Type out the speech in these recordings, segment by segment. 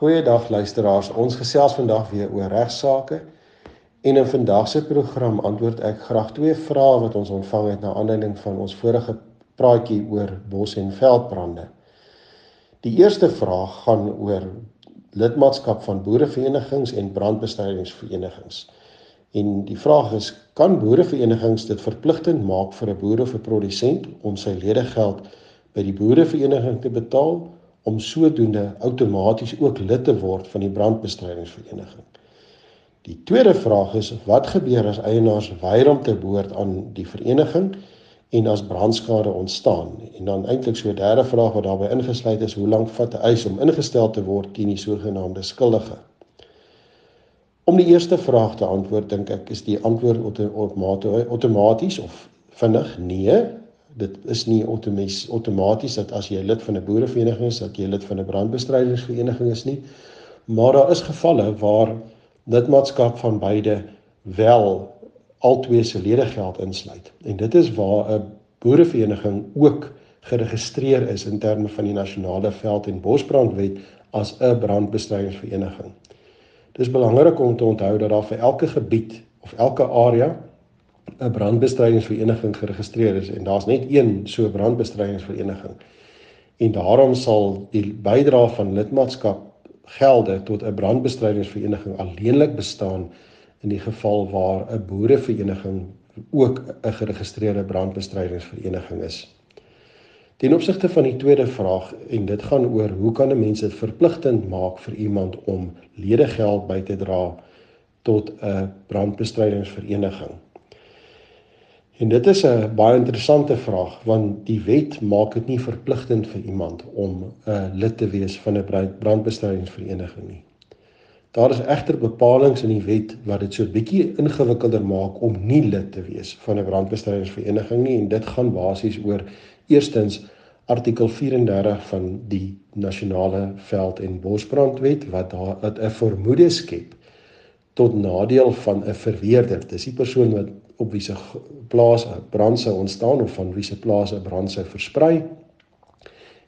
Goeiedag luisteraars. Ons gesels vandag weer oor regsaake. En in vandag se program antwoord ek graag twee vrae wat ons ontvang het na aanleiding van ons vorige praatjie oor bos en veldbrande. Die eerste vraag gaan oor lidmaatskap van boereverenigings en brandbestrydingsverenigings. En die vraag is: kan boereverenigings dit verpligtend maak vir 'n boer of 'n produsent om sy ledegeld by die boerevereniging te betaal? Om sodoende outomaties ook lid te word van die brandbestrydingsvereniging. Die tweede vraag is wat gebeur as eienaars weier om te behoort aan die vereniging en as brandskade ontstaan? En dan eintlik so 'n derde vraag wat daarbey ingesluit is, hoe lank vat 'n eis om ingestel te word teen die sogenaamde skuldige? Om die eerste vraag te antwoord, dink ek is die antwoord outomaties of vinnig nee, dit is nie outomaties dat as jy lid van 'n boerevereniging is, dat jy lid van 'n brandbestrydingsvereniging is nie. Maar daar is gevalle waar lidmaatskap van beide wel altwee se ledegeld insluit. En dit is waar 'n boerevereniging ook geregistreer is in terme van die nasionale veld en bosbrandwet as 'n brandbestrydingsvereniging. Dit is belangrik om te onthou dat daar vir elke gebied of elke area 'n brandbestrydingsvereniging geregistreer is en daar's net een so brandbestrydingsvereniging. En daarom sal die bydrae van lidmaatskap gelde tot 'n brandbestrydingsvereniging alleenlik bestaan in die geval waar 'n boerevereniging ook 'n geregistreerde brandbestrydingsvereniging is. Ten opsigte van die tweede vraag en dit gaan oor hoe kan 'n mens dit verpligtend maak vir iemand om ledegeld by te dra tot 'n brandbestrydingsvereniging? En dit is 'n baie interessante vraag want die wet maak dit nie verpligtend vir iemand om 'n lid te wees van 'n brandbestrydingsvereniging nie. Daar is egter bepalinge in die wet wat dit so 'n bietjie ingewikkelder maak om nie lid te wees van 'n brandbestrydingsvereniging nie en dit gaan basies oor eerstens artikel 34 van die nasionale veld en bosbrandwet wat daar 'n vermoede skep tot nadeel van 'n verweerder. Dis die persoon wat op wie se plaas 'n brand sou ontstaan of van wie se plaas 'n brand sou versprei.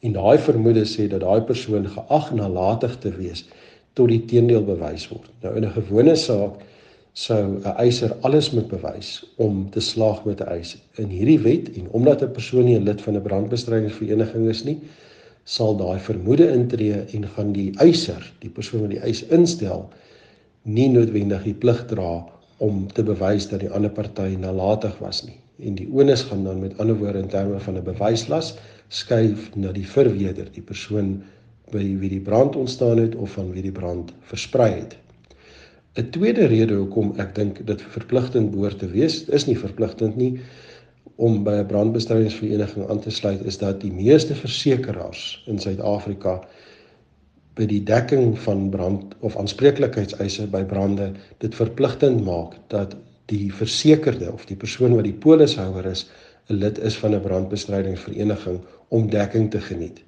En daai vermoede sê dat daai persoon geag nalatig te wees tot die teendeel bewys word. Nou in 'n gewone saak sou 'n eiser alles moet bewys om te slaag met 'n eis. In hierdie wet en omdat 'n persoon nie 'n lid van 'n brandbestrydingsvereniging is nie, sal daai vermoede intree en gaan die eiser, die persoon wat die eis instel, nie noodwendig die plig dra om te bewys dat die ander party nalatig was nie. En die onus gaan dan met ander woorde in terme van 'n bewyslas skuif na die verweerder, die persoon by wie die brand ontstaan het of van wie die brand versprei het. 'n Tweede rede hoekom ek dink dit verpligtend behoort te wees, is nie verpligtend nie om by 'n brandbestrydingsvereniging aan te sluit is dat die meeste versekerings in Suid-Afrika by die dekking van brand of aanspreeklikheidseise by brande dit verpligtend maak dat die versekerde of die persoon wat die polishouer is 'n lid is van 'n brandbestrydingsvereniging om dekking te geniet.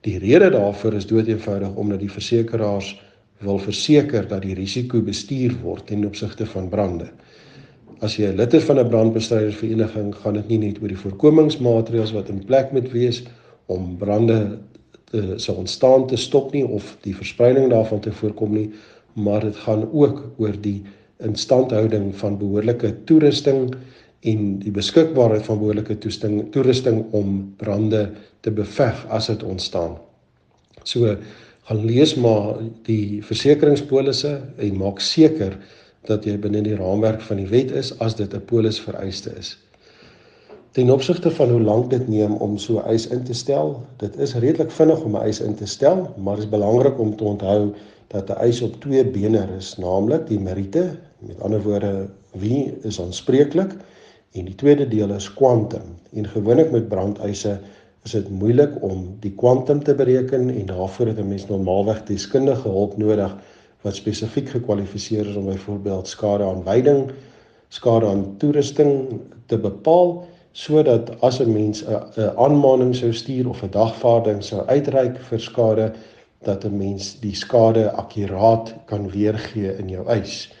Die rede daarvoor is doeteenvoudig omdat die versekeraars wil verseker dat die risiko bestuur word ten opsigte van brande. As jy 'n lid is van 'n brandbestrydingsvereniging, gaan dit nie net oor die voorkomingsmaatreëls wat in plek moet wees om brande uh, sou ontstaan te stop nie of die verspreiding daarvan te voorkom nie, maar dit gaan ook oor die instandhouding van behoorlike toerusting en die beskikbaarheid van behoorlike toerusting toerusting om brande te beveg as dit ontstaan. So gaan lees maar die versekeringspolisse en maak seker dat jy binne die raamwerk van die wet is as dit 'n polis vereiste is. Ten opsigte van hoe lank dit neem om so 'n eis in te stel, dit is redelik vinnig om 'n eis in te stel, maar dit is belangrik om te onthou dat 'n eis op twee bene is, naamlik die meriete, met ander woorde, wie is aanspreeklik en die tweede deel is kwantum. En gewoonlik met brandeise is dit moeilik om die kwantum te bereken en daarvoor het 'n mens normaalweg deskundige hulp nodig wat spesifiek gekwalifiseer is om byvoorbeeld skade aan veiding, skade aan toerusting te bepaal sodat as 'n mens 'n aanmaning sou stuur of 'n dagvaarding sou uitreik vir skade dat 'n mens die skade akkuraat kan weergee in jou eis.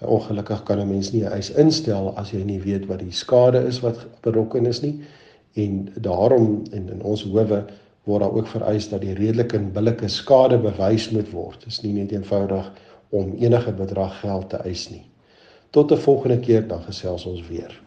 Ongelukkig kan 'n mens nie 'n eis instel as jy nie weet wat die skade is wat berokken is nie en daarom en in ons howe word daar ook vereis dat die redelike en billike skade bewys moet word. Dit is nie net eenvoudig om enige bedrag geld te eis nie. Tot 'n volgende keer dan gesels ons weer.